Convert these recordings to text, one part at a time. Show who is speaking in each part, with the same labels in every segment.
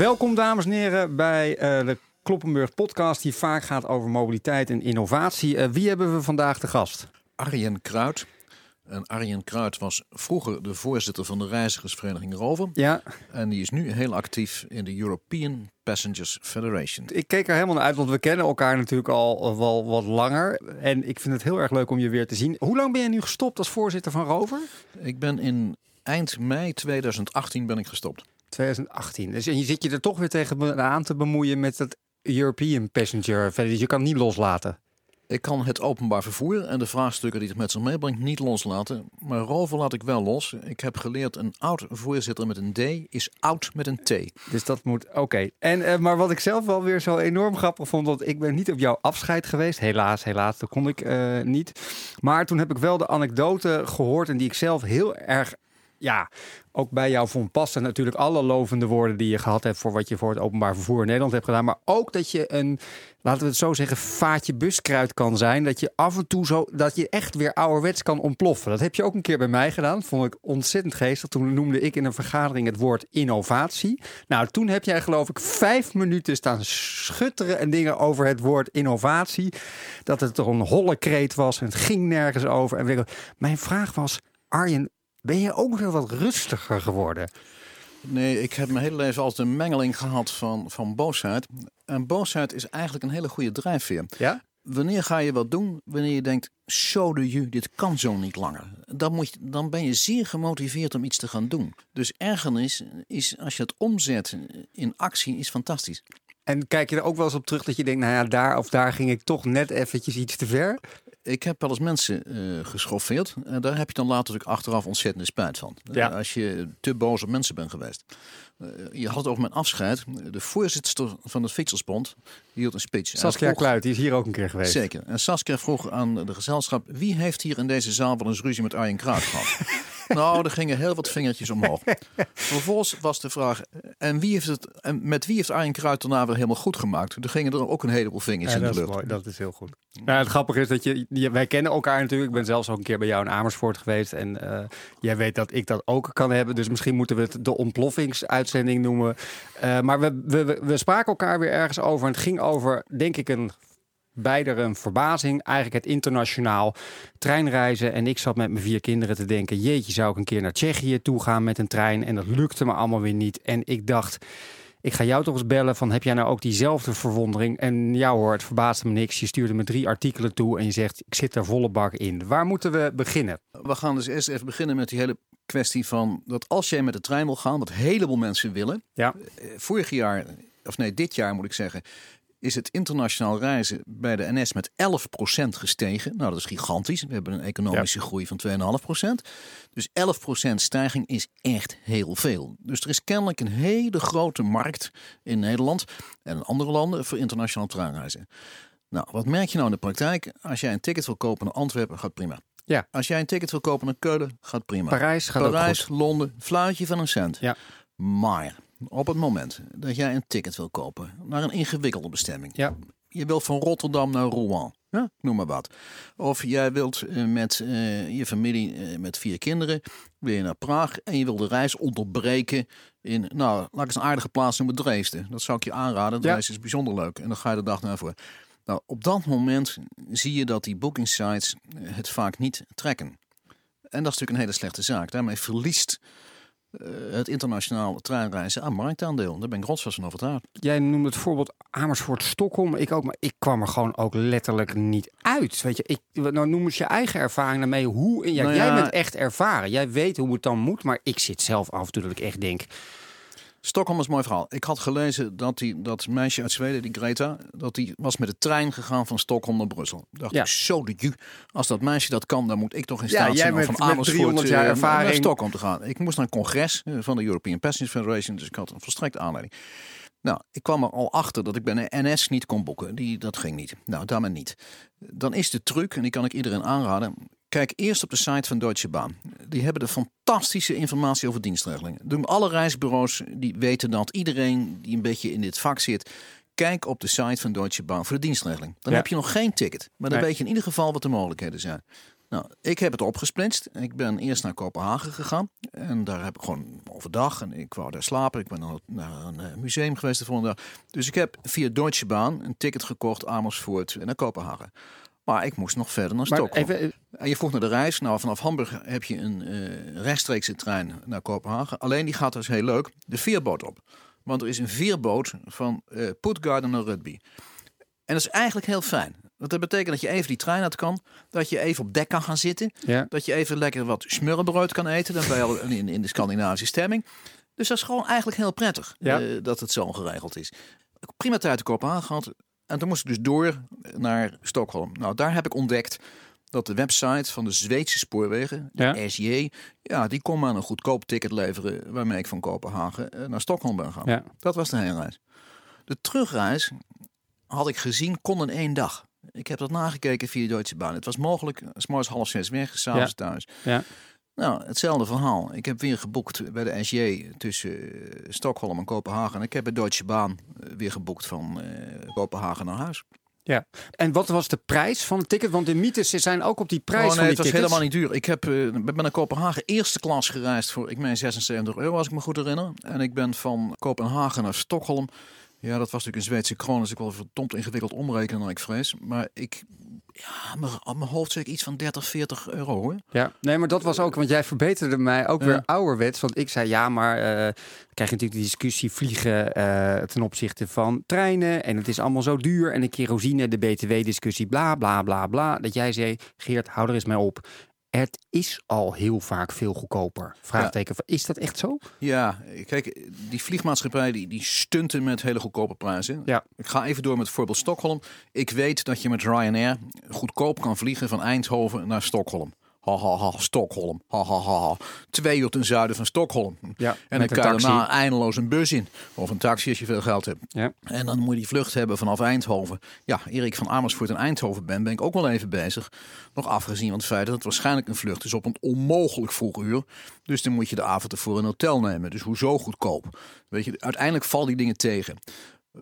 Speaker 1: Welkom dames en heren bij uh, de Kloppenburg podcast die vaak gaat over mobiliteit en innovatie. Uh, wie hebben we vandaag te gast?
Speaker 2: Arjen Kruid. En Arjen Kruid was vroeger de voorzitter van de reizigersvereniging Rover.
Speaker 1: Ja.
Speaker 2: En die is nu heel actief in de European Passengers Federation.
Speaker 1: Ik keek er helemaal naar uit, want we kennen elkaar natuurlijk al wel wat langer. En ik vind het heel erg leuk om je weer te zien. Hoe lang ben je nu gestopt als voorzitter van Rover?
Speaker 2: Ik ben in eind mei 2018 ben ik gestopt.
Speaker 1: 2018. Dus en je zit je er toch weer tegen aan te bemoeien met het European Passenger. Dus je kan niet loslaten.
Speaker 2: Ik kan het openbaar vervoer en de vraagstukken die het met zich meebrengt niet loslaten. Maar Rover laat ik wel los. Ik heb geleerd een oud voorzitter met een D is oud met een T.
Speaker 1: Dus dat moet oké. En uh, maar wat ik zelf wel weer zo enorm grappig vond, want ik ben niet op jouw afscheid geweest. Helaas, helaas, dat kon ik uh, niet. Maar toen heb ik wel de anekdote gehoord en die ik zelf heel erg ja, ook bij jou vond passen natuurlijk alle lovende woorden die je gehad hebt voor wat je voor het openbaar vervoer in Nederland hebt gedaan. Maar ook dat je een, laten we het zo zeggen, vaatje buskruid kan zijn. Dat je af en toe zo, dat je echt weer ouderwets kan ontploffen. Dat heb je ook een keer bij mij gedaan. vond ik ontzettend geestig. Toen noemde ik in een vergadering het woord innovatie. Nou, toen heb jij geloof ik vijf minuten staan schutteren en dingen over het woord innovatie. Dat het toch een holle kreet was en het ging nergens over. En mijn vraag was, Arjen, ben je ook weer wat rustiger geworden?
Speaker 2: Nee, ik heb mijn hele leven altijd een mengeling gehad van, van boosheid. En boosheid is eigenlijk een hele goede drijfveer.
Speaker 1: Ja?
Speaker 2: Wanneer ga je wat doen? Wanneer je denkt, zo de je, dit kan zo niet langer. Dan, moet je, dan ben je zeer gemotiveerd om iets te gaan doen. Dus ergernis is, als je het omzet in actie, is fantastisch.
Speaker 1: En kijk je er ook wel eens op terug dat je denkt, nou ja, daar of daar ging ik toch net eventjes iets te ver?
Speaker 2: Ik heb wel eens mensen uh, geschoffeerd. En daar heb je dan later natuurlijk achteraf ontzettend spijt van.
Speaker 1: Ja.
Speaker 2: als je te boos op mensen bent geweest. Uh, je had het over mijn afscheid. De voorzitter van het Fietsersbond hield een speech.
Speaker 1: Saskia Kluit, die is hier ook een keer geweest.
Speaker 2: Zeker. En Saskia vroeg aan de gezelschap... wie heeft hier in deze zaal wel eens ruzie met Arjen Kruid gehad? nou, er gingen heel wat vingertjes omhoog. Vervolgens was de vraag... en, wie heeft het, en met wie heeft Arjen Kruid daarna weer helemaal goed gemaakt? Er gingen er ook een heleboel vingers in de lucht.
Speaker 1: Mooi, dat is heel goed. Nou, het grappige is dat je, wij kennen elkaar natuurlijk. Ik ben zelfs ook een keer bij jou in Amersfoort geweest. En uh, jij weet dat ik dat ook kan hebben. Dus misschien moeten we het de ontploffingsuitzending noemen. Uh, maar we, we, we spraken elkaar weer ergens over. En het ging over, denk ik, een beide een verbazing. Eigenlijk het internationaal treinreizen. En ik zat met mijn vier kinderen te denken: jeetje, zou ik een keer naar Tsjechië toe gaan met een trein? En dat lukte me allemaal weer niet. En ik dacht. Ik ga jou toch eens bellen van heb jij nou ook diezelfde verwondering? En ja hoor, het verbaasde me niks. Je stuurde me drie artikelen toe en je zegt ik zit er volle bak in. Waar moeten we beginnen?
Speaker 2: We gaan dus eerst even beginnen met die hele kwestie van dat als jij met de trein wil gaan, wat een heleboel mensen willen.
Speaker 1: Ja.
Speaker 2: Eh, vorig jaar, of nee, dit jaar moet ik zeggen, is het internationaal reizen bij de NS met 11% gestegen. Nou, dat is gigantisch. We hebben een economische groei van 2,5%. Dus 11% stijging is echt heel veel. Dus er is kennelijk een hele grote markt in Nederland en in andere landen voor internationaal treinreizen. Nou, wat merk je nou in de praktijk? Als jij een ticket wil kopen naar Antwerpen, gaat prima.
Speaker 1: Ja.
Speaker 2: Als jij een ticket wil kopen naar Keulen, gaat prima.
Speaker 1: Parijs gaat
Speaker 2: Parijs,
Speaker 1: ook goed.
Speaker 2: Londen, fluitje van een cent.
Speaker 1: Ja.
Speaker 2: Maar op het moment dat jij een ticket wil kopen naar een ingewikkelde bestemming.
Speaker 1: Ja.
Speaker 2: Je wilt van Rotterdam naar Rouen. Ja, noem maar wat. Of jij wilt uh, met uh, je familie uh, met vier kinderen wil je naar Praag en je wil de reis onderbreken in, nou, laat ik eens een aardige plaats noemen, Dresden. Dat zou ik je aanraden. De
Speaker 1: Ja.
Speaker 2: reis is bijzonder leuk en dan ga je de dag naar voor. Nou, op dat moment zie je dat die booking sites het vaak niet trekken. En dat is natuurlijk een hele slechte zaak. Daarmee verliest eh, het internationaal treinreizen aan marktaandeel. Daar ben ik rotsvast van overtuigd.
Speaker 1: Jij noemde het voorbeeld Amersfoort-Stockholm. Ik ook, maar ik kwam er gewoon ook letterlijk niet uit. Weet je, ik, nou noem eens je eigen ervaring daarmee. Hoe, ja,
Speaker 2: Nou
Speaker 1: Jij
Speaker 2: ja-
Speaker 1: bent echt ervaren. Jij weet hoe het dan moet. Maar ik zit zelf af en toe dat ik echt denk...
Speaker 2: Stockholm is een mooi verhaal. Ik had gelezen dat die, dat meisje uit Zweden, die Greta, dat die was met de trein gegaan van Stockholm naar Brussel. Dacht
Speaker 1: Ja.
Speaker 2: ik, zo de ju. Als dat meisje dat kan, dan moet ik toch in staat zijn om
Speaker 1: met-
Speaker 2: van
Speaker 1: met
Speaker 2: Amersfoort
Speaker 1: 300 jaar
Speaker 2: eh,
Speaker 1: ervaring.
Speaker 2: naar Stockholm te gaan. Ik moest naar een congres eh, van de European Passengers Federation, dus ik had een volstrekte aanleiding. Nou, ik kwam er al achter dat ik bij de NS niet kon boeken. Die, dat ging niet. Nou, daarmee niet. Dan is de truc, en die kan ik iedereen aanraden. Kijk eerst op de site van Deutsche Bahn. Die hebben de fantastische informatie over dienstregelingen. Doen alle reisbureaus die weten dat. Iedereen die een beetje in dit vak zit. Kijk op de site van Deutsche Bahn voor de dienstregeling. Dan
Speaker 1: Ja.
Speaker 2: heb je nog geen ticket. Maar dan
Speaker 1: Nee.
Speaker 2: weet je in ieder geval wat de mogelijkheden zijn. Nou, ik heb het opgesplitst. Ik ben eerst naar Kopenhagen gegaan. En daar heb ik gewoon overdag. En ik wou daar slapen. Ik ben dan naar een eh, museum geweest de volgende dag. Dus ik heb via Deutsche Bahn een ticket gekocht Amersfoort naar Kopenhagen. Maar ik moest nog verder naar
Speaker 1: Maar
Speaker 2: Stockholm.
Speaker 1: even,
Speaker 2: En je vroeg naar de reis. Nou, vanaf Hamburg heb je een eh, rechtstreekse trein naar Kopenhagen. Alleen die gaat dus heel leuk de veerboot op. Want er is een veerboot van eh Puttgarden naar Rugby. En dat is eigenlijk heel fijn. Want dat betekent dat je even die trein uit kan. Dat je even op dek kan gaan zitten.
Speaker 1: ja.
Speaker 2: Dat je even lekker wat smurrenbrood kan eten. Dan ben je al in, in de Scandinavische stemming. Dus dat is gewoon eigenlijk heel prettig
Speaker 1: Ja.
Speaker 2: eh, dat het zo geregeld is. Prima tijd in Kopenhagen gehad. En toen moest ik dus door naar Stockholm. Nou, daar heb ik ontdekt dat de website van de Zweedse spoorwegen, de
Speaker 1: Ja.
Speaker 2: SJ, ja, die kon me een goedkoop ticket leveren waarmee ik van Kopenhagen eh, naar Stockholm ben gaan.
Speaker 1: Ja.
Speaker 2: Dat was de heenreis. De terugreis had ik gezien kon in één dag. Ik heb dat nagekeken via Deutsche Bahn. Het was mogelijk, s morgens half zes weg, s'avonds
Speaker 1: Ja.
Speaker 2: thuis.
Speaker 1: Ja.
Speaker 2: Nou, hetzelfde verhaal. Ik heb weer geboekt bij de SJ tussen eh, Stockholm en Kopenhagen. En ik heb bij Deutsche Bahn eh, weer geboekt van eh, Kopenhagen naar huis.
Speaker 1: En wat was de prijs van het ticket? Want de mythes zijn ook op die prijs
Speaker 2: oh,
Speaker 1: van
Speaker 2: nee,
Speaker 1: die
Speaker 2: het was helemaal niet duur. Ik heb, eh, ben naar Kopenhagen eerste klas gereisd voor, ik meen 76 euro als ik me goed herinner. En ik ben van Kopenhagen naar Stockholm. Ja, dat was natuurlijk een Zweedse kroon, dus ik wel verdomd ingewikkeld omrekenen dan ik vrees. Maar ik, ja, mijn, op mijn hoofd zeg ik iets van 30, 40 euro hoor.
Speaker 1: Ja, nee, maar dat was ook, want jij verbeterde mij ook
Speaker 2: Ja.
Speaker 1: weer ouderwets. Want ik zei ja, maar dan krijg je natuurlijk de discussie vliegen eh, ten opzichte van treinen. En het is allemaal zo duur. En de kerosine, de BTW-discussie, bla bla bla bla. Dat jij zei, Geert, hou er eens mee op. Het is al heel vaak veel goedkoper. Vraagteken, is dat echt zo?
Speaker 2: Ja, kijk, die vliegmaatschappij die, die stunten met hele goedkope prijzen.
Speaker 1: Ja.
Speaker 2: Ik ga even door met het voorbeeld Stockholm. Ik weet dat je met Ryanair goedkoop kan vliegen van Eindhoven naar Stockholm. Ha ha ha, Stockholm. Ha ha ha. ha. Twee uur ten zuiden van Stockholm.
Speaker 1: Ja,
Speaker 2: En dan kan je daarna eindeloos een bus in. Of een taxi als je veel geld hebt.
Speaker 1: Ja.
Speaker 2: En dan moet je die vlucht hebben vanaf Eindhoven. Ja, eer ik van Amersfoort in Eindhoven ben, ben ik ook wel even bezig. Nog afgezien van het feit dat het waarschijnlijk een vlucht is op een onmogelijk vroeg uur. Dus dan moet je de avond ervoor een hotel nemen. Dus hoezo goedkoop? Weet je, uiteindelijk vallen die dingen tegen.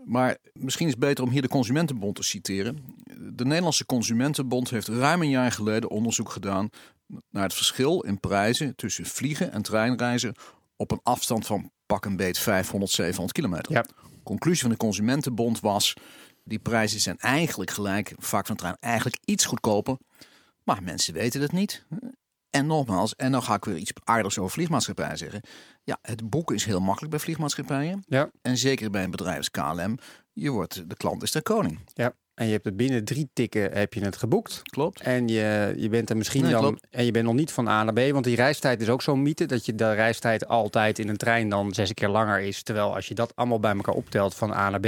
Speaker 2: Maar misschien is het beter om hier de Consumentenbond te citeren. De Nederlandse Consumentenbond heeft ruim een jaar geleden onderzoek gedaan naar het verschil in prijzen tussen vliegen en treinreizen op een afstand van pak een beet 500, 700 kilometer.
Speaker 1: Ja.
Speaker 2: Conclusie van de Consumentenbond was: die prijzen zijn eigenlijk gelijk, vaak van trein eigenlijk iets goedkoper, maar mensen weten het niet. En nogmaals, en dan ga ik weer iets aardigs over vliegmaatschappijen zeggen. Ja, het boeken is heel makkelijk bij vliegmaatschappijen.
Speaker 1: Ja.
Speaker 2: En zeker bij een bedrijf als KLM. Je wordt, de klant is de koning.
Speaker 1: ja. En je hebt het binnen drie tikken heb je het geboekt.
Speaker 2: Klopt.
Speaker 1: En je, je bent er misschien
Speaker 2: Nee,
Speaker 1: dan.
Speaker 2: klopt.
Speaker 1: En je bent nog niet van A naar B. Want die reistijd is ook zo'n mythe. Dat je de reistijd altijd in een trein dan zes keer langer is. Terwijl als je dat allemaal bij elkaar optelt van A naar B.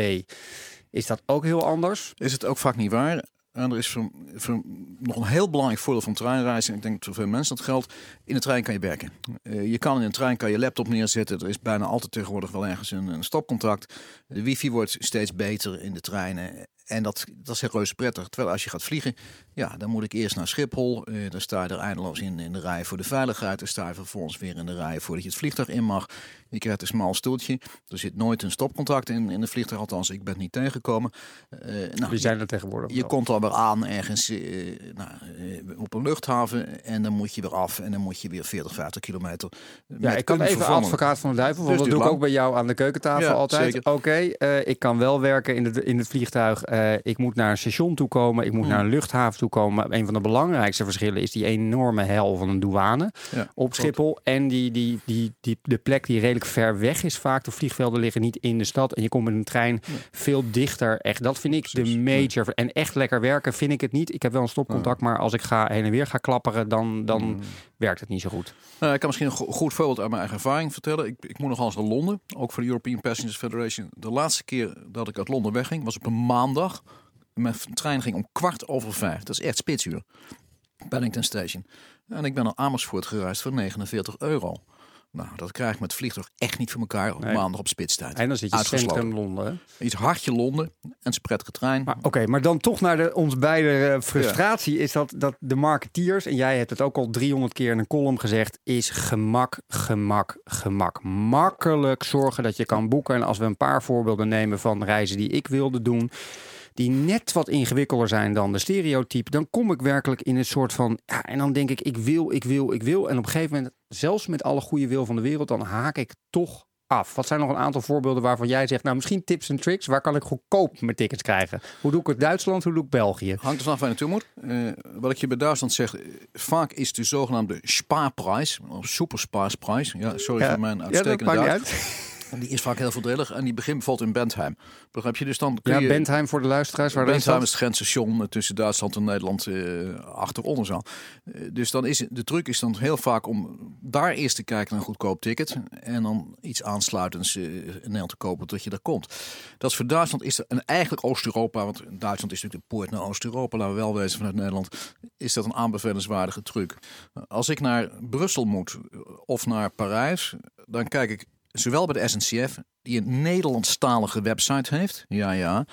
Speaker 1: Is dat ook heel anders?
Speaker 2: Is het ook vaak niet waar. En er is voor, voor nog een heel belangrijk voordeel van treinreizen. Ik denk dat voor veel mensen dat geldt. In de trein kan je werken. Eh, je kan in een trein kan je laptop neerzetten. Er is bijna altijd tegenwoordig wel ergens een, een stopcontact. De wifi wordt steeds beter in de treinen. En dat, dat is heel reuze prettig. Terwijl als je gaat vliegen, ja, dan moet ik eerst naar Schiphol. Eh dan sta je er eindeloos in, in de rij voor de veiligheid. Dan sta je vervolgens weer in de rij voordat je het vliegtuig in mag. Je krijgt een smal stoeltje. Er zit nooit een stopcontact in, in de vliegtuig. Althans, ik ben niet tegengekomen. Eh, nou,
Speaker 1: Die zijn er tegenwoordig.
Speaker 2: je komt dan weer aan ergens eh, nou, op een luchthaven en dan moet je weer af en dan moet je weer 40, 50 kilometer.
Speaker 1: Ja, ik kan even advocaat van de duivel, want
Speaker 2: Dus
Speaker 1: dat doe ik ook bij jou aan de keukentafel
Speaker 2: Ja,
Speaker 1: altijd. Oké, ik kan wel werken in, de, in het vliegtuig. Eh, ik moet naar een station toe komen. Ik moet
Speaker 2: Hmm.
Speaker 1: naar een luchthaven toe komen. Een van de belangrijkste verschillen is die enorme hel van een douane
Speaker 2: Ja,
Speaker 1: op
Speaker 2: klopt.
Speaker 1: Schiphol. En die, die, die, die, de plek die redelijk ver weg is vaak. De vliegvelden liggen niet in de stad. En je komt met een trein veel dichter. Echt, dat vind ik
Speaker 2: Precies.
Speaker 1: de major. En echt lekker werken vind ik het niet. Ik heb wel een stopcontact, maar als ik ga heen en weer ga klapperen, dan, dan
Speaker 2: Hmm.
Speaker 1: Werkt het niet zo goed.
Speaker 2: Nou, ik kan misschien een go- goed voorbeeld uit mijn eigen ervaring vertellen. Ik, ik moet nog eens naar Londen, ook voor de European Passengers Federation. De laatste keer dat ik uit Londen wegging was op een maandag. Mijn trein ging om kwart over vijf. Dat is echt spitsuur. Paddington Station. En ik ben naar Amersfoort gereisd voor 49 euro. Nou, dat krijg ik met vliegtuig echt niet voor elkaar op
Speaker 1: Nee.
Speaker 2: maandag op spitstijd.
Speaker 1: En dan zit je centrum Londen. hè?
Speaker 2: Iets hartje Londen en prettige trein.
Speaker 1: Maar oké, maar dan toch naar de, ons beide eh, frustratie is dat, dat de marketeers, en jij hebt het ook al 300 keer in een column gezegd, is gemak, gemak, gemak. Makkelijk zorgen dat je kan boeken. En als we een paar voorbeelden nemen van reizen die ik wilde doen, die net wat ingewikkelder zijn dan de stereotype, dan kom ik werkelijk in een soort van. Ja, en dan denk ik, ik wil, ik wil, ik wil. En op een gegeven moment, zelfs met alle goede wil van de wereld, dan haak ik toch af. Wat zijn nog een aantal voorbeelden waarvan jij zegt, nou misschien tips en tricks, waar kan ik goedkoop mijn tickets krijgen? Hoe doe ik het Duitsland, hoe doe ik België?
Speaker 2: Hangt er vanaf waar je naartoe moet. Uh, wat ik je bij Duitsland zeg, eh, vaak is de zogenaamde spaarprijs, of superspaasprijs. Ja, sorry
Speaker 1: Ja,
Speaker 2: voor mijn
Speaker 1: Ja, dat
Speaker 2: uitstekende Duits. En die is vaak heel voordelig en die begint bijvoorbeeld in Bentheim. Begrijp je? Dus dan kun
Speaker 1: Ja,
Speaker 2: je...
Speaker 1: Bentheim voor de luisteraars. Waar
Speaker 2: Bentheim is het grensstation eh, tussen Duitsland en Nederland eh achteronder zo. Eh, dus dan is de truc is dan heel vaak om daar eerst te kijken naar een goedkoop ticket en dan iets aansluitends in Nederland te kopen tot je daar komt. Dat is voor Duitsland is er, en eigenlijk Oost-Europa, want Duitsland is natuurlijk de poort naar Oost-Europa, laten we wel wezen vanuit Nederland, is dat een aanbevelenswaardige truc. Als ik naar Brussel moet of naar Parijs, dan kijk ik zowel bij de SNCF, die een Nederlandstalige website heeft. Ja, ja.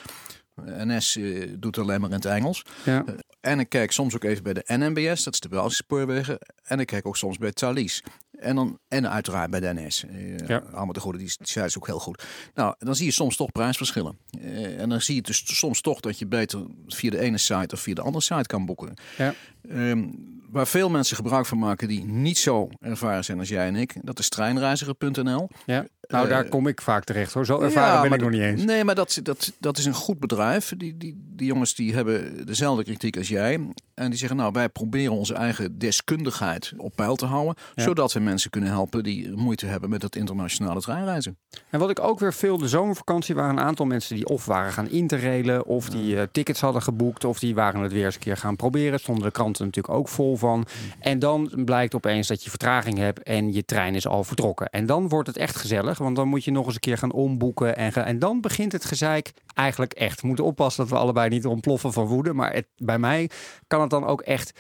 Speaker 2: NS eh, doet alleen maar in het Engels.
Speaker 1: Ja.
Speaker 2: En ik kijk soms ook even bij de NMBS, dat is de Belgische spoorwegen. En ik kijk ook soms bij Thalys. En, dan, en uiteraard bij de NS. Eh,
Speaker 1: Ja.
Speaker 2: Allemaal de goede, die die zijn ook heel goed. Nou, dan zie je soms toch prijsverschillen. Eh, en dan zie je dus soms toch dat je beter via de ene site of via de andere site kan boeken.
Speaker 1: Ja.
Speaker 2: Ehm, waar veel mensen gebruik van maken die niet zo ervaren zijn als jij en ik, dat is treinreiziger.nl.
Speaker 1: Ja. Nou,
Speaker 2: Eh,
Speaker 1: daar kom ik vaak terecht hoor. Zo ervaren
Speaker 2: Ja,
Speaker 1: ben ik nog niet eens.
Speaker 2: Nee, maar dat, dat, dat is een goed bedrijf. Die, die, die jongens die hebben dezelfde kritiek als jij. En die zeggen, nou, wij proberen onze eigen deskundigheid op peil te houden.
Speaker 1: Ja.
Speaker 2: Zodat we mensen kunnen helpen die moeite hebben met het internationale treinreizen.
Speaker 1: En wat ik ook weer veel de zomervakantie waren een aantal mensen die of waren gaan interrailen, of die eh, tickets hadden geboekt, of die waren het weer eens een keer gaan proberen. Stonden de kranten natuurlijk ook vol van. En dan blijkt opeens dat je vertraging hebt en je trein is al vertrokken. En dan wordt het echt gezellig, want dan moet je nog eens een keer gaan omboeken. En, ga- en dan begint het gezeik eigenlijk echt. We moeten oppassen dat we allebei niet ontploffen van woede. Maar het, bij mij kan het dan ook echt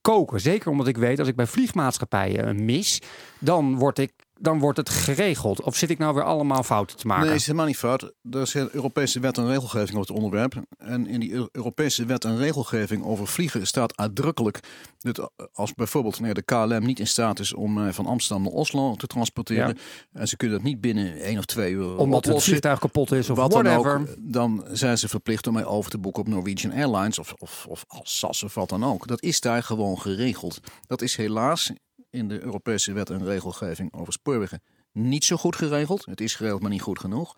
Speaker 1: koken. Zeker omdat ik weet, als ik bij vliegmaatschappijen eh, mis, dan word ik dan wordt het geregeld. Of zit ik nou weer allemaal fouten te maken?
Speaker 2: Nee, is helemaal niet fout. Er is een Europese wet en regelgeving over het onderwerp. En in die Eu- Europese wet en regelgeving over vliegen staat uitdrukkelijk dat als bijvoorbeeld nee, de KLM niet in staat is om eh, van Amsterdam naar Oslo te transporteren en ze kunnen dat niet binnen één of twee uur
Speaker 1: Omdat het
Speaker 2: oplossen,
Speaker 1: vliegtuig kapot is of
Speaker 2: wat dan ook, dan zijn ze verplicht om mij over te boeken op Norwegian Airlines of, of, of als SAS of wat dan ook. Dat is daar gewoon geregeld. Dat is helaas in de Europese wet en regelgeving over spoorwegen niet zo goed geregeld. Het is geregeld, maar niet goed genoeg.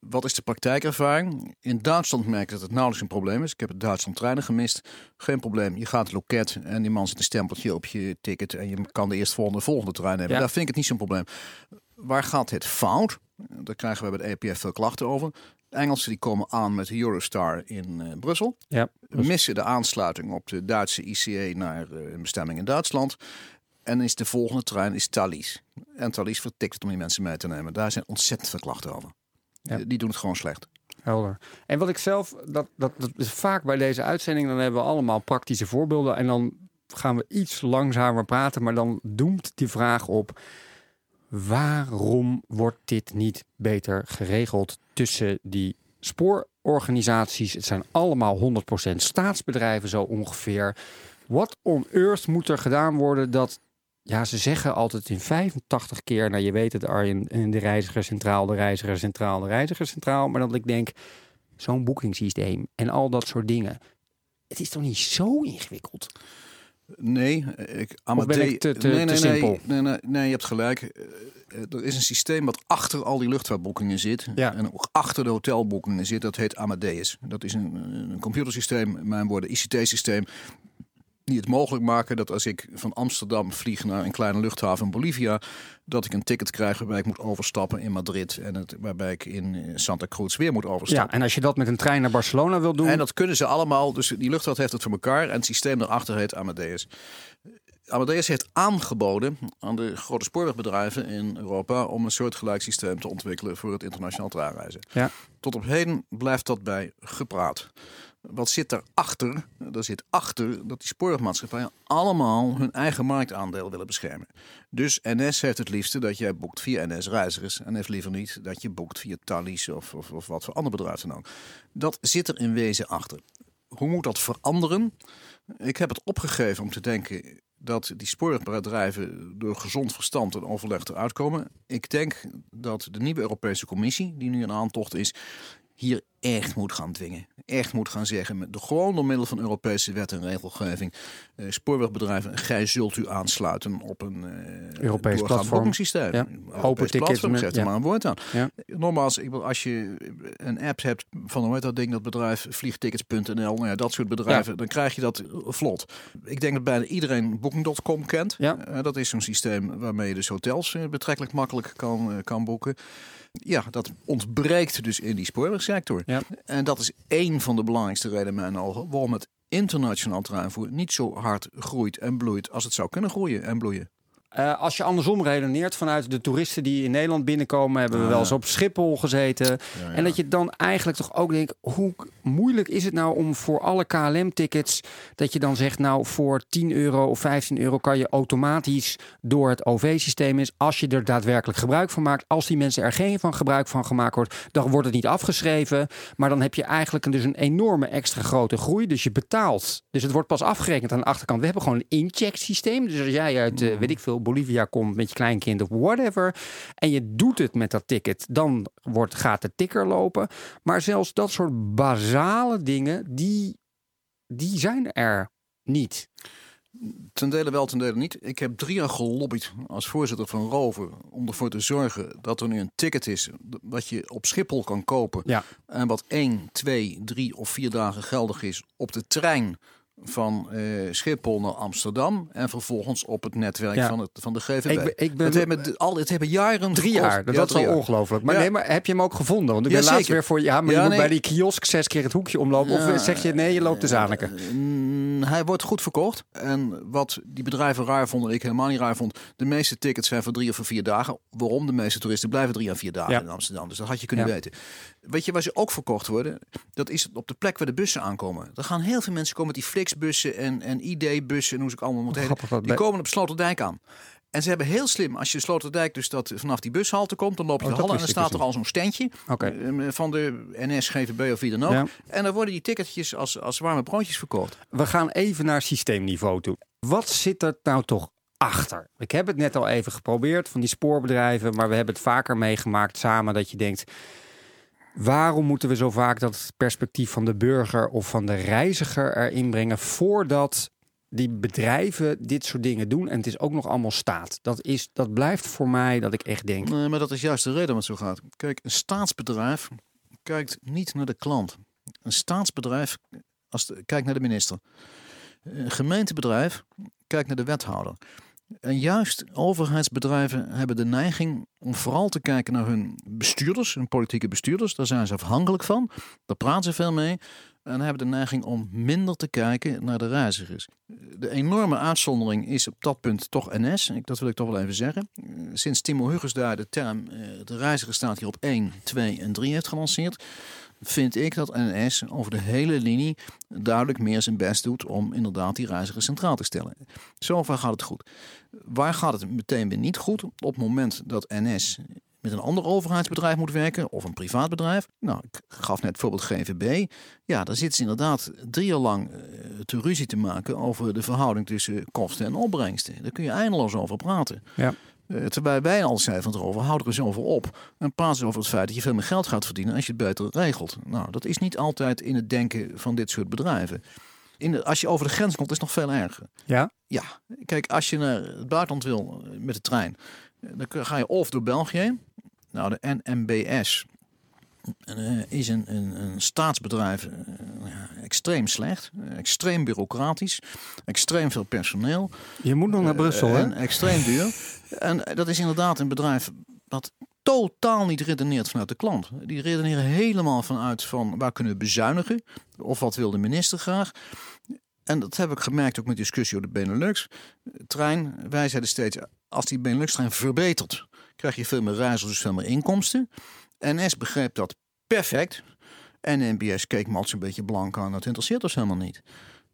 Speaker 2: Wat is de praktijkervaring? In Duitsland merk ik dat het nauwelijks een probleem is. Ik heb in Duitsland treinen gemist. Geen probleem. Je gaat het loket en die man zet een stempeltje op je ticket en je kan de eerstvolgende volgende trein nemen.
Speaker 1: Ja.
Speaker 2: Daar vind ik het niet zo'n probleem. Waar gaat het fout? Daar krijgen we bij de EPF veel klachten over. De Engelsen die komen aan met de Eurostar in eh, Brussel.
Speaker 1: Ja,
Speaker 2: Missen de aansluiting op de Duitse ICE naar eh, een bestemming in Duitsland. En is de volgende trein is Thalys. En Thalys vertikt het om die mensen mee te nemen. Daar zijn ontzettend veel klachten over.
Speaker 1: Ja.
Speaker 2: Die doen het gewoon slecht.
Speaker 1: helder. En wat ik zelf, dat, dat, dat is vaak bij deze uitzending, dan hebben we allemaal praktische voorbeelden. En dan gaan we iets langzamer praten, maar dan doemt die vraag op. Waarom wordt dit niet beter geregeld tussen die spoororganisaties? Het zijn allemaal 100% staatsbedrijven zo ongeveer. What on earth moet er gedaan worden dat ja, ze zeggen altijd in 85 keer, nou je weet het Arjen, eh, de reiziger centraal, de reiziger centraal, de reiziger centraal. Maar dat ik denk, zo'n boekingssysteem en al dat soort dingen. Het is toch niet zo ingewikkeld?
Speaker 2: Nee, ik,
Speaker 1: Of ben ik te- te-
Speaker 2: nee,
Speaker 1: te
Speaker 2: nee,
Speaker 1: simpel?
Speaker 2: Nee, nee, nee, je hebt gelijk. Eh, Er is een systeem wat achter al die luchtvaartboekingen zit.
Speaker 1: Ja.
Speaker 2: En ook achter de hotelboekingen zit. Dat heet Amadeus. Dat is een, een computersysteem, mijn woorden, ICT-systeem. Die het mogelijk maken dat als ik van Amsterdam vlieg naar een kleine luchthaven in Bolivia. dat ik een ticket krijg waarbij ik moet overstappen in Madrid. en het, waarbij ik in eh, Santa Cruz weer moet
Speaker 1: Ja,
Speaker 2: overstappen.
Speaker 1: en als je dat met een trein naar Barcelona wil doen.
Speaker 2: En dat kunnen ze allemaal. Dus die luchtvaart heeft het voor elkaar. En het systeem daarachter heet Amadeus. Amadeus heeft aangeboden aan de grote spoorwegbedrijven in Europa om een soortgelijk systeem te ontwikkelen voor het internationaal treinreizen.
Speaker 1: Ja.
Speaker 2: Tot op heden blijft dat bij gepraat. Wat zit daarachter? Er zit achter dat die spoorwegmaatschappijen allemaal hun eigen marktaandeel willen beschermen. Dus NS heeft het liefste dat jij boekt via NS Reizigers en heeft liever niet dat je boekt via Thalys of, of, of wat voor ander bedrijf dan. Dat zit er in wezen achter. Hoe moet dat veranderen? Ik heb het opgegeven om te denken dat die spoorwegbedrijven door gezond verstand en overleg eruit komen. Ik denk dat de nieuwe Europese Commissie, die nu een aantocht is, hier echt moet gaan dwingen. Echt moet gaan zeggen, met de, gewoon door middel van Europese wet en regelgeving. Uh, spoorwegbedrijven, gij zult u aansluiten op een uh,
Speaker 1: Europees platform.
Speaker 2: systeem.
Speaker 1: Ja. Open.
Speaker 2: Platform, zet er
Speaker 1: ja.
Speaker 2: maar een woord aan.
Speaker 1: Ja.
Speaker 2: Nogmaals, ik, wil- als je een app hebt van hoe heet dat ding, dat bedrijf vliegtickets.nl, nou ja, dat soort bedrijven, dan krijg je dat vlot. Ik denk dat bijna iedereen Booking.com kent.
Speaker 1: Ja.
Speaker 2: Eh, dat is zo'n systeem waarmee je dus hotels eh, betrekkelijk makkelijk kan, eh, kan boeken. Ja, dat ontbreekt dus in die spoorwegsector.
Speaker 1: Ja.
Speaker 2: En dat is één van de belangrijkste redenen mijn ogen waarom het internationaal treinvervoer niet zo hard groeit en bloeit als het zou kunnen groeien en bloeien.
Speaker 1: Eh, als je andersom redeneert vanuit de toeristen die in Nederland binnenkomen, hebben we
Speaker 2: Ah,
Speaker 1: wel eens op Schiphol gezeten. En dat je dan eigenlijk toch ook denkt, hoe moeilijk is het nou om voor alle KLM-tickets, dat je dan zegt, nou voor 10 euro of 15 euro kan je automatisch door het OV-systeem is, als je er daadwerkelijk gebruik van maakt. Als die mensen er geen van gebruik van gemaakt wordt, dan wordt het niet afgeschreven. Maar dan heb je eigenlijk dus een enorme extra grote groei. Dus je betaalt. Dus het wordt pas afgerekend aan de achterkant. We hebben gewoon een incheck-systeem. Dus als jij uit, eh, weet ik veel, Bolivia komt met je kleinkind of whatever. En je doet het met dat ticket, dan wordt, gaat de ticker lopen. Maar zelfs dat soort basale dingen, die, die zijn er niet.
Speaker 2: Ten dele wel, ten dele niet. Ik heb drie jaar gelobbyd als voorzitter van Rover om ervoor te zorgen dat er nu een ticket is wat je op Schiphol kan kopen.
Speaker 1: Ja.
Speaker 2: En wat één, twee, drie of vier dagen geldig is op de trein van eh, Schiphol naar Amsterdam. En vervolgens op het netwerk
Speaker 1: Ja.
Speaker 2: van, het, van de GVB.
Speaker 1: Ik ben- ik ben-
Speaker 2: het, hebben, al, het hebben jaren
Speaker 1: Drie
Speaker 2: gekost.
Speaker 1: jaar, dat
Speaker 2: Ja,
Speaker 1: is al ongelooflijk. Maar,
Speaker 2: Ja.
Speaker 1: nee, maar heb je hem ook gevonden? Want ik
Speaker 2: Ja,
Speaker 1: ben laatst weer voor... Ja, maar je moet
Speaker 2: nee.
Speaker 1: bij die kiosk zes keer het hoekje omlopen. Of zeg je, nee, je loopt de Zaneke.
Speaker 2: Mm, hij wordt goed verkocht. En wat die bedrijven raar vonden, en ik helemaal niet raar vond. De meeste tickets zijn voor drie of voor vier dagen. Waarom? De meeste toeristen blijven drie à vier dagen in Amsterdam. Dus dat had je kunnen weten. Weet je waar ze ook verkocht worden? Dat is op de plek waar de bussen aankomen. Er gaan heel veel mensen komen met die Flixbussen en, en ID-bussen en hoe ze het allemaal moeten heten.
Speaker 1: Dat
Speaker 2: Die komen op Sloterdijk aan. En ze hebben heel slim, als je Sloterdijk dus dat vanaf die bushalte komt, dan loop je
Speaker 1: Oh,
Speaker 2: de hallen en dan
Speaker 1: ik
Speaker 2: staat er
Speaker 1: dus
Speaker 2: al zo'n standje eh, van de NS, GVB of wie dan ook.
Speaker 1: Ja.
Speaker 2: En dan worden die ticketjes als, als warme broodjes verkocht.
Speaker 1: We gaan even naar systeemniveau toe. Wat zit er nou toch achter? Ik heb het net al even geprobeerd van die spoorbedrijven, maar we hebben het vaker meegemaakt samen dat je denkt. Waarom moeten we zo vaak dat perspectief van de burger of van de reiziger erin brengen voordat die bedrijven dit soort dingen doen en het is ook nog allemaal staat? Dat, is, dat blijft voor mij dat ik echt denk.
Speaker 2: Nee, maar dat is juist de reden waarom het zo gaat. Kijk, een staatsbedrijf kijkt niet naar de klant. Een staatsbedrijf als kijkt naar de minister. Een gemeentebedrijf kijkt naar de wethouder. En juist overheidsbedrijven hebben de neiging om vooral te kijken naar hun bestuurders, hun politieke bestuurders. Daar zijn ze afhankelijk van. Daar praten ze veel mee. En hebben de neiging om minder te kijken naar de reizigers. De enorme uitzondering is op dat punt toch NS. Dat wil ik toch wel even zeggen. Eh, Sinds Timo Huggers daar de term eh, de reiziger staat hier op 1, 2 en 3 heeft gelanceerd. Vind ik dat NS over de hele linie duidelijk meer zijn best doet om inderdaad die reiziger centraal te stellen. Zover gaat het goed. Waar gaat het meteen weer niet goed? Op het moment dat NS met een ander overheidsbedrijf moet werken of een privaat bedrijf. Nou, ik gaf net bijvoorbeeld GVB. Ja, daar zitten ze inderdaad drie jaar lang eh, te ruzie te maken over de verhouding tussen kosten en opbrengsten. Daar kun je eindeloos over praten.
Speaker 1: Ja.
Speaker 2: Eh, terwijl wij al zeiden van erover, houd er eens over op. En praat eens over het feit dat je veel meer geld gaat verdienen als je het beter regelt. Nou, dat is niet altijd in het denken van dit soort bedrijven. In de, als je over de grens komt, is het nog veel erger.
Speaker 1: Ja?
Speaker 2: Ja, kijk, als je naar het buitenland wil eh, met de trein, eh, dan ga je of door België. Nou, de NMBS is een, een, een staatsbedrijf eh, ja, extreem slecht, eh, extreem bureaucratisch, extreem veel personeel.
Speaker 1: Je moet nog naar Brussel, hè?
Speaker 2: En extreem duur. En dat is inderdaad een bedrijf dat totaal niet redeneert vanuit de klant. Die redeneren helemaal vanuit van waar kunnen we bezuinigen? Of wat wil de minister graag? En dat heb ik gemerkt ook met discussie over de Benelux. Trein, wij zeiden steeds, als die Benelux-trein verbetert, krijg je veel meer reizigers, dus veel meer inkomsten. NS begreep dat perfect. En NBS keek altijd een beetje blank aan. Dat interesseert ons helemaal niet.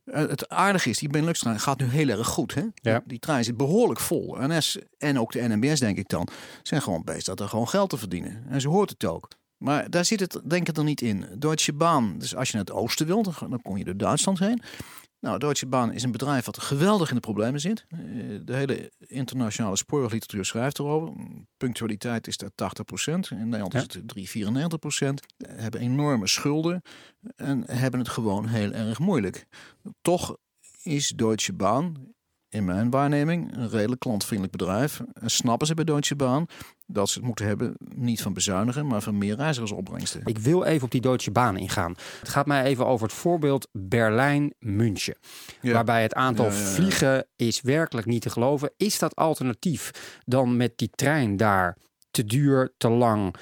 Speaker 2: Eh, Het aardige is, die Benelux-trein gaat nu heel erg goed. Hè?
Speaker 1: Ja.
Speaker 2: Die trein zit behoorlijk vol. NS en ook de NMBS, denk ik dan, zijn gewoon bezig dat er gewoon geld te verdienen. En ze hoort het ook. Maar daar zit het denk ik er niet in. Deutsche Bahn, dus als je naar het oosten wilt, dan dan kom je door Duitsland heen. Nou, Deutsche Bahn is een bedrijf wat geweldig in de problemen zit. Eh, de hele internationale spoorwegliteratuur schrijft erover. Punctualiteit is daar 80%. In Nederland is het 3,94%. Hebben enorme schulden en hebben het gewoon heel erg moeilijk. Toch is Deutsche Bahn in mijn waarneming een redelijk klantvriendelijk bedrijf. En snappen ze bij Deutsche Bahn dat ze het moeten hebben, niet van bezuinigen, maar van meer reizigersopbrengsten.
Speaker 1: Ik wil even op die Deutsche Bahn ingaan. Het gaat mij even over het voorbeeld Berlijn-München. Waarbij het aantal vliegen is werkelijk niet te geloven. Is dat alternatief dan met die trein daar te duur, te lang?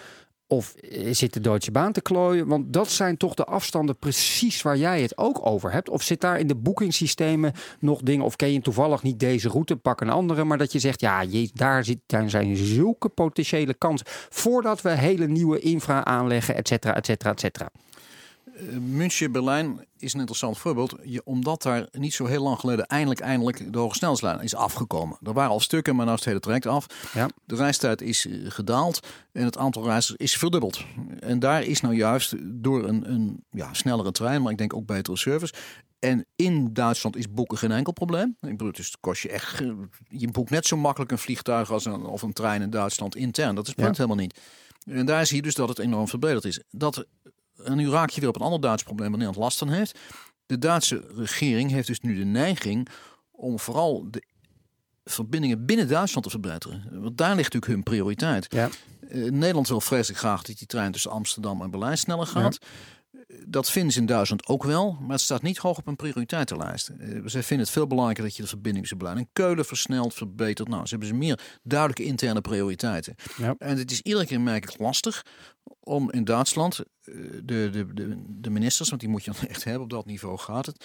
Speaker 1: Of zit de Deutsche Bahn te klooien? Want dat zijn toch de afstanden precies waar jij het ook over hebt. Of zit daar in de boekingssystemen nog dingen? Of ken je toevallig niet deze route, pak een andere. Maar dat je zegt, ja, je, daar, zit, daar zijn zulke potentiële kansen. Voordat we hele nieuwe infra aanleggen, et cetera, et cetera, et cetera.
Speaker 2: Eh, München, Berlijn is een interessant voorbeeld. Je, omdat daar niet zo heel lang geleden eindelijk, eindelijk de hoge snelheidslijn is afgekomen. Er waren al stukken, maar nu is het hele traject af. Ja. De reistijd is eh, gedaald en het aantal reizigers is verdubbeld. En daar is nou juist door een, een ja, snellere trein, maar ik denk ook betere service. En in Duitsland is boeken geen enkel probleem. Ik bedoel, dus het kost je echt. Je boekt net zo makkelijk een vliegtuig als een, of een trein in Duitsland intern. Dat is punt helemaal niet. En daar zie je dus dat het enorm verbeterd is. Dat en nu raak je weer op een ander Duits probleem waar Nederland last van heeft. De Duitse regering heeft dus nu de neiging om vooral de verbindingen binnen Duitsland te verbeteren. Want daar ligt natuurlijk hun prioriteit. Ja. Uh, Nederland wil vreselijk graag dat die trein tussen Amsterdam en Berlijn sneller gaat. Dat vinden ze in Duitsland ook wel, maar het staat niet hoog op een prioriteitenlijst. Uh, zij vinden het veel belangrijker dat je de verbinding tussen Berlijn en Keulen versnelt, verbetert. Nou, ze hebben ze meer duidelijke interne prioriteiten. Ja. En het is iedere keer merkelijk lastig om in Duitsland eh, de, de, de, de, ministers, want die moet je dan echt hebben, op dat niveau gaat het,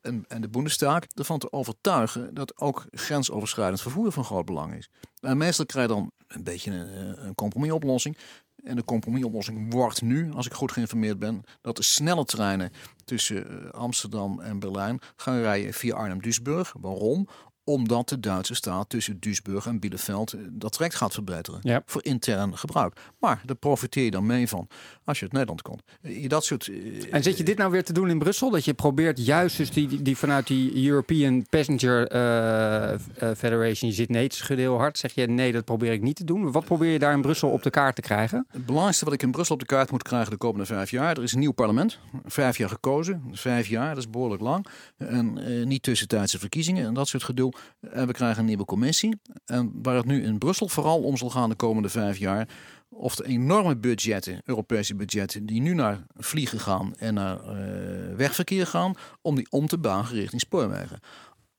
Speaker 2: en, en de Bundestag ervan te overtuigen dat ook grensoverschrijdend vervoer van groot belang is. En meestal krijg je dan een beetje een, een compromisoplossing. En de compromisoplossing wordt nu, als ik goed geïnformeerd ben, dat de snelle treinen tussen eh, Amsterdam en Berlijn gaan rijden via Arnhem-Duisburg. Waarom? Omdat de Duitse staat tussen Duisburg en Bielefeld eh, dat traject gaat verbeteren. Voor intern gebruik. Maar daar profiteer je dan mee van als je het Nederland komt. Eh, dat soort,
Speaker 1: uh, en zit je dit nou weer te doen in Brussel? Dat je probeert juist dus die, die vanuit die European Passenger uh, Federation, je zit nee, het schudde heel hard. Zeg je nee, dat probeer ik niet te doen. Wat probeer je daar in Brussel op de kaart te krijgen?
Speaker 2: Het belangrijkste wat ik in Brussel op de kaart moet krijgen de komende vijf jaar. Er is een nieuw parlement. Vijf jaar gekozen. Vijf jaar, dat is behoorlijk lang. En niet tussentijdse verkiezingen en dat soort gedoe. En we krijgen een nieuwe commissie. En waar het nu in Brussel vooral om zal gaan de komende vijf jaar. Of de enorme budgetten, Europese budgetten, die nu naar vliegen gaan en naar uh, wegverkeer gaan, om die om te buigen richting spoorwegen.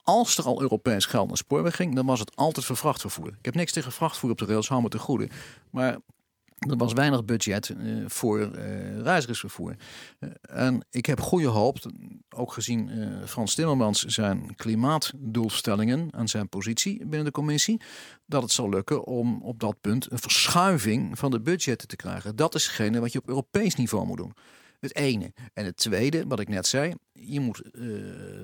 Speaker 2: Als er al Europees geld naar spoorweg ging, dan was het altijd voor vrachtvervoer. Ik heb niks tegen vrachtvervoer op de rails, hou me te goede. Maar er was weinig budget uh, voor. Uh, en ik heb goede hoop, ook gezien Frans Timmermans zijn klimaatdoelstellingen en zijn positie binnen de commissie, dat het zal lukken om op dat punt een verschuiving van de budgetten te krijgen. Dat is hetgene wat je op Europees niveau moet doen. Het ene. En het tweede, wat ik net zei, je moet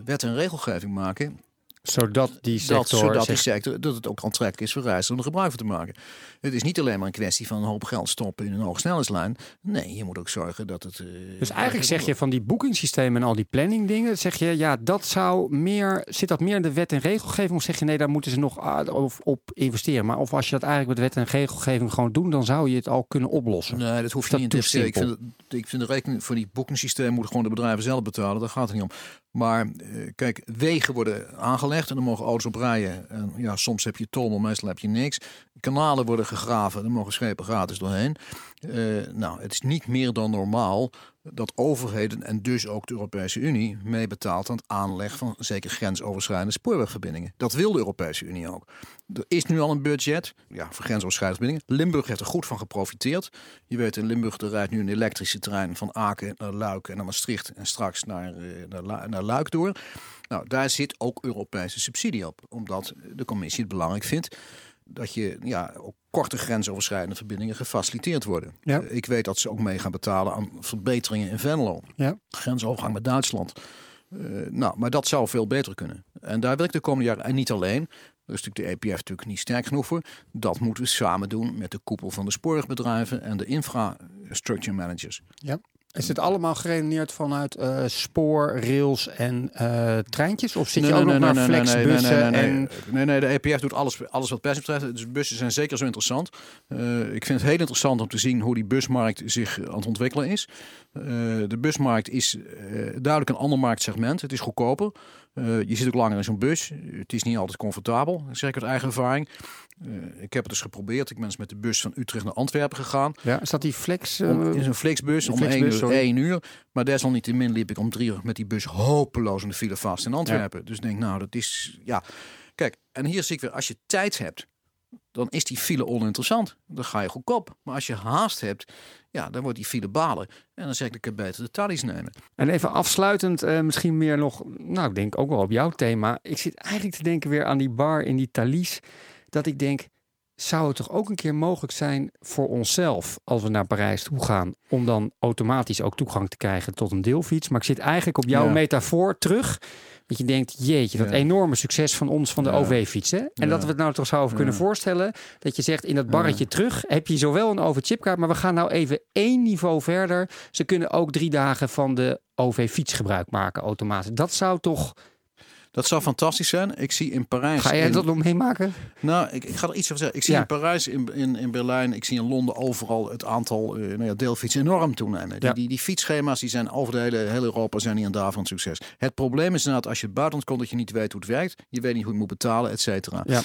Speaker 2: wet en regelgeving maken
Speaker 1: zodat die sector,
Speaker 2: dat, zodat die sector dat het ook aantrekkelijk is voor reizigers om er gebruik van te maken. Het is niet alleen maar een kwestie van een hoop geld stoppen in een hoogsnelheidslijn. Nee, je moet ook zorgen dat het. Uh,
Speaker 1: dus eigenlijk zeg je van die boekingssystemen en al die planning dingen, zeg je ja, dat zou meer, zit dat meer in de wet en regelgeving? Of zeg je nee, daar moeten ze nog op investeren? Maar of als je dat eigenlijk met wet en regelgeving gewoon doen, dan zou je het al kunnen oplossen.
Speaker 2: Nee, dat hoef je niet te investeren. Ik vind, ik vind de rekening voor die boekingssysteem moeten gewoon de bedrijven zelf betalen. Daar gaat het niet om. Maar eh, kijk, wegen worden aangelegd en er mogen auto's op rijden. En ja, soms heb je tol, maar meestal heb je niks. Kanalen worden gegraven, er mogen schepen gratis doorheen. Uh, nou, het is niet meer dan normaal dat overheden en dus ook de Europese Unie meebetaalt aan het aanleg van zeker grensoverschrijdende spoorwegverbindingen. Dat wil de Europese Unie ook. Er is nu al een budget ja, voor grensoverschrijdende verbindingen. Limburg heeft er goed van geprofiteerd. Je weet, in Limburg er rijdt nu een elektrische trein van Aken naar Luik en naar Maastricht en straks naar, eh, naar, naar Luik door. Nou, daar zit ook Europese subsidie op, omdat de commissie het belangrijk vindt dat je ja, ook korte grensoverschrijdende verbindingen gefaciliteerd worden. Ja. Eh, ik weet dat ze ook mee gaan betalen aan verbeteringen in Venlo. Ja. Grensovergang met Duitsland. Uh, nou, maar dat zou veel beter kunnen. En daar wil ik de komende jaren, en niet alleen, daar is natuurlijk de EPF natuurlijk niet sterk genoeg voor. Dat moeten we samen doen met de koepel van de spoorwegbedrijven en de infrastructure managers.
Speaker 1: Ja.
Speaker 3: Is het allemaal geredeneerd vanuit eh, spoor, rails en eh, treintjes? Of zit
Speaker 2: Nee,
Speaker 3: je ook
Speaker 2: nee,
Speaker 3: nog
Speaker 2: nee,
Speaker 3: naar flexbussen?
Speaker 2: nee, nee, nee,
Speaker 3: en...
Speaker 2: nee. Nee, nee, de EPF doet alles, alles wat pers betreft. Dus bussen zijn zeker zo interessant. Eh, ik vind het heel interessant om te zien hoe die busmarkt zich aan het ontwikkelen is. De busmarkt is duidelijk een ander marktsegment. Het is goedkoper. Eh, je zit ook langer in zo'n bus. Het is niet altijd comfortabel, zeg ik uit eigen ervaring. Eh, ik heb het dus geprobeerd. Ik ben eens met de bus van Utrecht naar Antwerpen gegaan.
Speaker 3: Ja, is dat die flex? eh,
Speaker 2: Om, in zo'n flexbus
Speaker 3: een
Speaker 2: om
Speaker 3: flexbus,
Speaker 2: één uur,
Speaker 3: sorry.
Speaker 2: één uur. Maar desalniettemin liep ik om drie uur met die bus hopeloos in de file vast in Antwerpen. Dus denk, nou, dat is... Ja, kijk, en hier zie ik weer, als je tijd hebt, dan is die file oninteressant. Dan ga je goedkoop. Maar als je haast hebt, ja, dan wordt die file balen. En dan zeg ik, ik heb beter de tallies nemen.
Speaker 1: En even afsluitend, eh, misschien meer nog, nou, ik denk ook wel op jouw thema. Ik zit eigenlijk te denken weer aan die bar in die Thalys. Dat ik denk, zou het toch ook een keer mogelijk zijn voor onszelf, als we naar Parijs toe gaan, om dan automatisch ook toegang te krijgen tot een deelfiets? Maar ik zit eigenlijk op jouw
Speaker 2: Ja.
Speaker 1: metafoor terug. Dat je denkt, jeetje, dat
Speaker 2: Ja.
Speaker 1: enorme succes van ons van de
Speaker 2: Ja.
Speaker 1: OV-fiets. En dat we het nou toch zouden kunnen voorstellen. Dat je zegt, in dat barretje terug heb je zowel een OV-chipkaart, maar we gaan nou even één niveau verder. Ze kunnen ook drie dagen van de OV-fiets gebruik maken automatisch. Dat zou toch...
Speaker 2: Dat zou fantastisch zijn. Ik zie in Parijs...
Speaker 1: Ga jij
Speaker 2: in-
Speaker 1: dat nog meemaken?
Speaker 2: Nou, ik, ik ga er iets over zeggen. Ik zie
Speaker 1: Ja.
Speaker 2: in Parijs, in, in, in Berlijn, ik zie in Londen overal het aantal eh, nou ja, deelfietsen enorm toenemen. Die,
Speaker 1: Ja.
Speaker 2: die, die fietsschema's die zijn over de hele, hele Europa zijn niet aan daar van succes. Het probleem is inderdaad als je het buitenland komt dat je niet weet hoe het werkt. Je weet niet hoe je moet betalen, et cetera.
Speaker 1: Ja.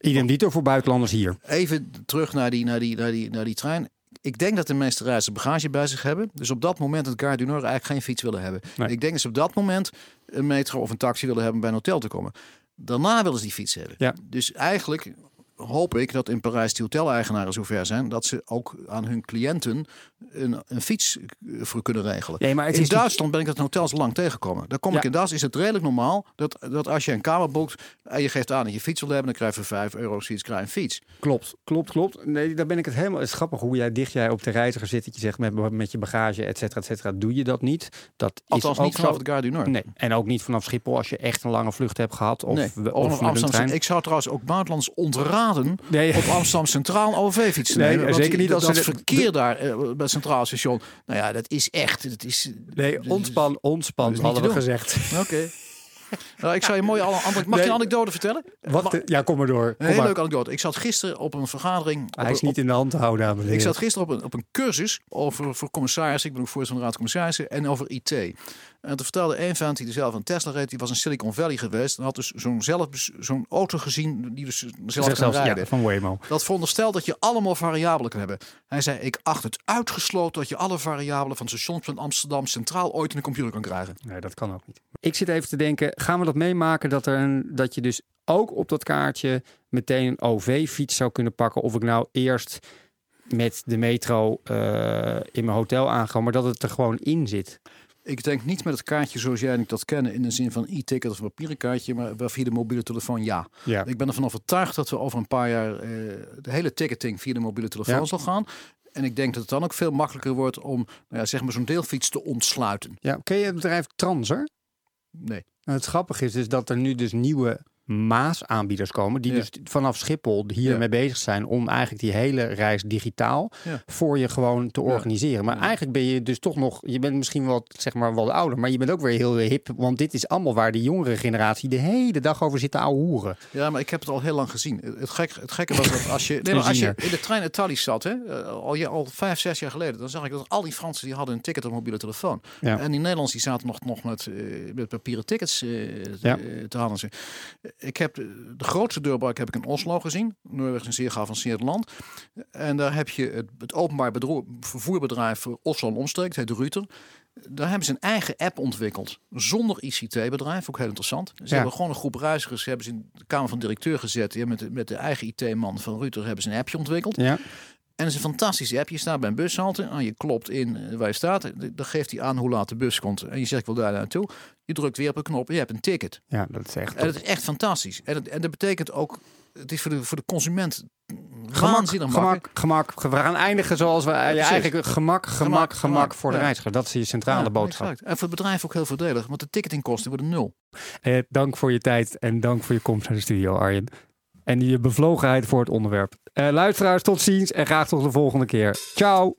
Speaker 1: Idem dito voor buitenlanders hier.
Speaker 2: Even terug naar die, naar, die, naar, die, naar die trein. Ik denk dat de meeste reizigers bagage bij zich hebben. Dus op dat moment het Gare du Nord eigenlijk geen fiets willen hebben.
Speaker 1: Nee.
Speaker 2: Ik denk dat ze op dat moment een metro of een taxi willen hebben bij een hotel te komen. Daarna willen ze die fiets hebben.
Speaker 1: Ja.
Speaker 2: Dus eigenlijk hoop ik dat in Parijs die hoteleigenaren zover zijn dat ze ook aan hun cliënten een, een fiets eh, voor kunnen regelen.
Speaker 1: Nee, maar het
Speaker 2: in
Speaker 1: is
Speaker 2: Duitsland ben ik dat in hotels lang tegengekomen. Daar kom ik in Duitsland is het redelijk normaal dat, dat als je een kamer boekt en je geeft aan dat je fiets wil hebben, dan krijg je voor 5 euro zoiets krijg je een fiets.
Speaker 1: Klopt, klopt, klopt. Nee, daar ben ik het helemaal... Het is grappig hoe jij dicht jij op de reiziger zit. Dat je zegt met, met je bagage, et cetera, et cetera. Doe je dat niet. Dat
Speaker 2: Althans
Speaker 1: is
Speaker 2: niet vanaf de Gare du Nord.
Speaker 1: Nee, en ook niet vanaf Schiphol als je echt een lange vlucht hebt gehad. Of,
Speaker 2: nee, of,
Speaker 1: of
Speaker 2: Amsterdam.
Speaker 1: trein.
Speaker 2: Ik zou trouwens ook buitenlands ontraden
Speaker 1: Nee,
Speaker 2: op Amsterdam Centraal OV-fiets te
Speaker 1: Nee,
Speaker 2: nemen. want
Speaker 1: zeker niet als
Speaker 2: dat
Speaker 1: ze de-
Speaker 2: verkeer daar eh, bij het Centraal Station. Nou ja, dat is echt. Dat is,
Speaker 1: nee ontspan, ontspan,
Speaker 2: dat is
Speaker 1: hadden we gezegd.
Speaker 2: Oké. nou, ik zou je een mooie. Mag je een anekdote vertellen?
Speaker 1: Wat? ja, kom maar door.
Speaker 2: Een hele leuke anekdote. Ik zat gisteren op een vergadering.
Speaker 1: Hij is niet in de hand te houden,
Speaker 2: Ik zat gisteren op een, op een cursus over voor commissarissen. Ik ben ook voorzitter van de Raad van Commissarissen. En over IT. En toen vertelde een vent die er zelf een Tesla reed. Die was in Silicon Valley geweest. En had dus zo'n zelf zo'n auto gezien die dus zelf kan
Speaker 1: zelfs,
Speaker 2: rijden.
Speaker 1: ja, van Waymo.
Speaker 2: Dat veronderstelt dat je allemaal variabelen kan hebben. Hij zei, ik acht het uitgesloten dat je alle variabelen van stationspunt Amsterdam centraal ooit in de computer kan krijgen.
Speaker 1: Nee, dat kan ook niet. Ik zit even te denken, gaan we dat meemaken dat, er een, dat je dus ook op dat kaartje meteen een OV-fiets zou kunnen pakken? Of ik nou eerst met de metro eh, in mijn hotel aanga, maar dat het er gewoon in zit.
Speaker 2: Ik denk niet met het kaartje zoals jij en ik dat kennen in de zin van e-ticket of een papieren kaartje, maar wel via de mobiele telefoon ja.
Speaker 1: Ja.
Speaker 2: Ik ben ervan overtuigd dat we over een paar jaar eh, de hele ticketing via de mobiele telefoon
Speaker 1: Ja.
Speaker 2: zal gaan. En ik denk dat het dan ook veel makkelijker wordt om nou ja, zeg maar zo'n deelfiets te ontsluiten.
Speaker 1: ja. Ken je het bedrijf Transer?
Speaker 2: Nee.
Speaker 1: Nou, het grappige is dus dat er nu dus nieuwe Maas-aanbieders komen, die
Speaker 2: Ja.
Speaker 1: dus vanaf Schiphol hiermee
Speaker 2: Ja.
Speaker 1: bezig zijn om eigenlijk die hele reis digitaal
Speaker 2: Ja.
Speaker 1: voor je gewoon te organiseren. Maar eigenlijk ben je dus toch nog, je bent misschien wel zeg maar wat ouder, maar je bent ook weer heel hip, want dit is allemaal waar de jongere generatie de hele dag over zit te ouwehoeren.
Speaker 2: Ja, maar ik heb het al heel lang gezien. Het gekke, het gekke was dat als je, nee, als je in de trein in Thalys zat, hè, eh, al, ja, al vijf, zes jaar geleden, dan zag ik dat al die Fransen die hadden een ticket op mobiele telefoon. En die Nederlanders die zaten nog, nog met, eh, met papieren tickets eh, te- te halen. Ik heb eh, de grootste deurbraak heb ik in Oslo gezien. Noorwegen is een zeer geavanceerd land. En daar heb je het, het openbaar bedro- vervoerbedrijf voor Oslo en omstreek, het heet Ruter. Daar hebben ze een eigen app ontwikkeld. Zonder ICT-bedrijf, ook heel interessant. Ze
Speaker 1: Ja.
Speaker 2: hebben gewoon een groep reizigers, hebben ze in de Kamer van Directeur gezet. Ja, met, de, met de eigen IT-man van Ruter hebben ze een appje ontwikkeld.
Speaker 1: Ja.
Speaker 2: En het is een fantastiche app. Je staat bij een bushalte en je klopt in eh, waar je staat. Dan geeft hij aan hoe laat de bus komt. En je zegt, ik wil daar naartoe. Je drukt weer op een knop en je hebt een ticket.
Speaker 1: ja, dat is echt
Speaker 2: En dat is echt fantastisch. En, het- en dat betekent ook, het is voor de, voor de consument
Speaker 1: gemak, gemak, gemak. We gaan eindigen zoals we
Speaker 2: precies.
Speaker 1: eigenlijk gemak, gemak, gemak,
Speaker 2: gemak,
Speaker 1: voor de reiziger. Dat is je centrale boodschap.
Speaker 2: En voor het bedrijf ook heel voordelig, want de ticketingkosten worden nul.
Speaker 1: Eh, dank voor je tijd en dank voor je komst naar de studio, Arjen. En je bevlogenheid voor het onderwerp. Eh, luisteraars, tot ziens en graag tot de volgende keer. Ciao!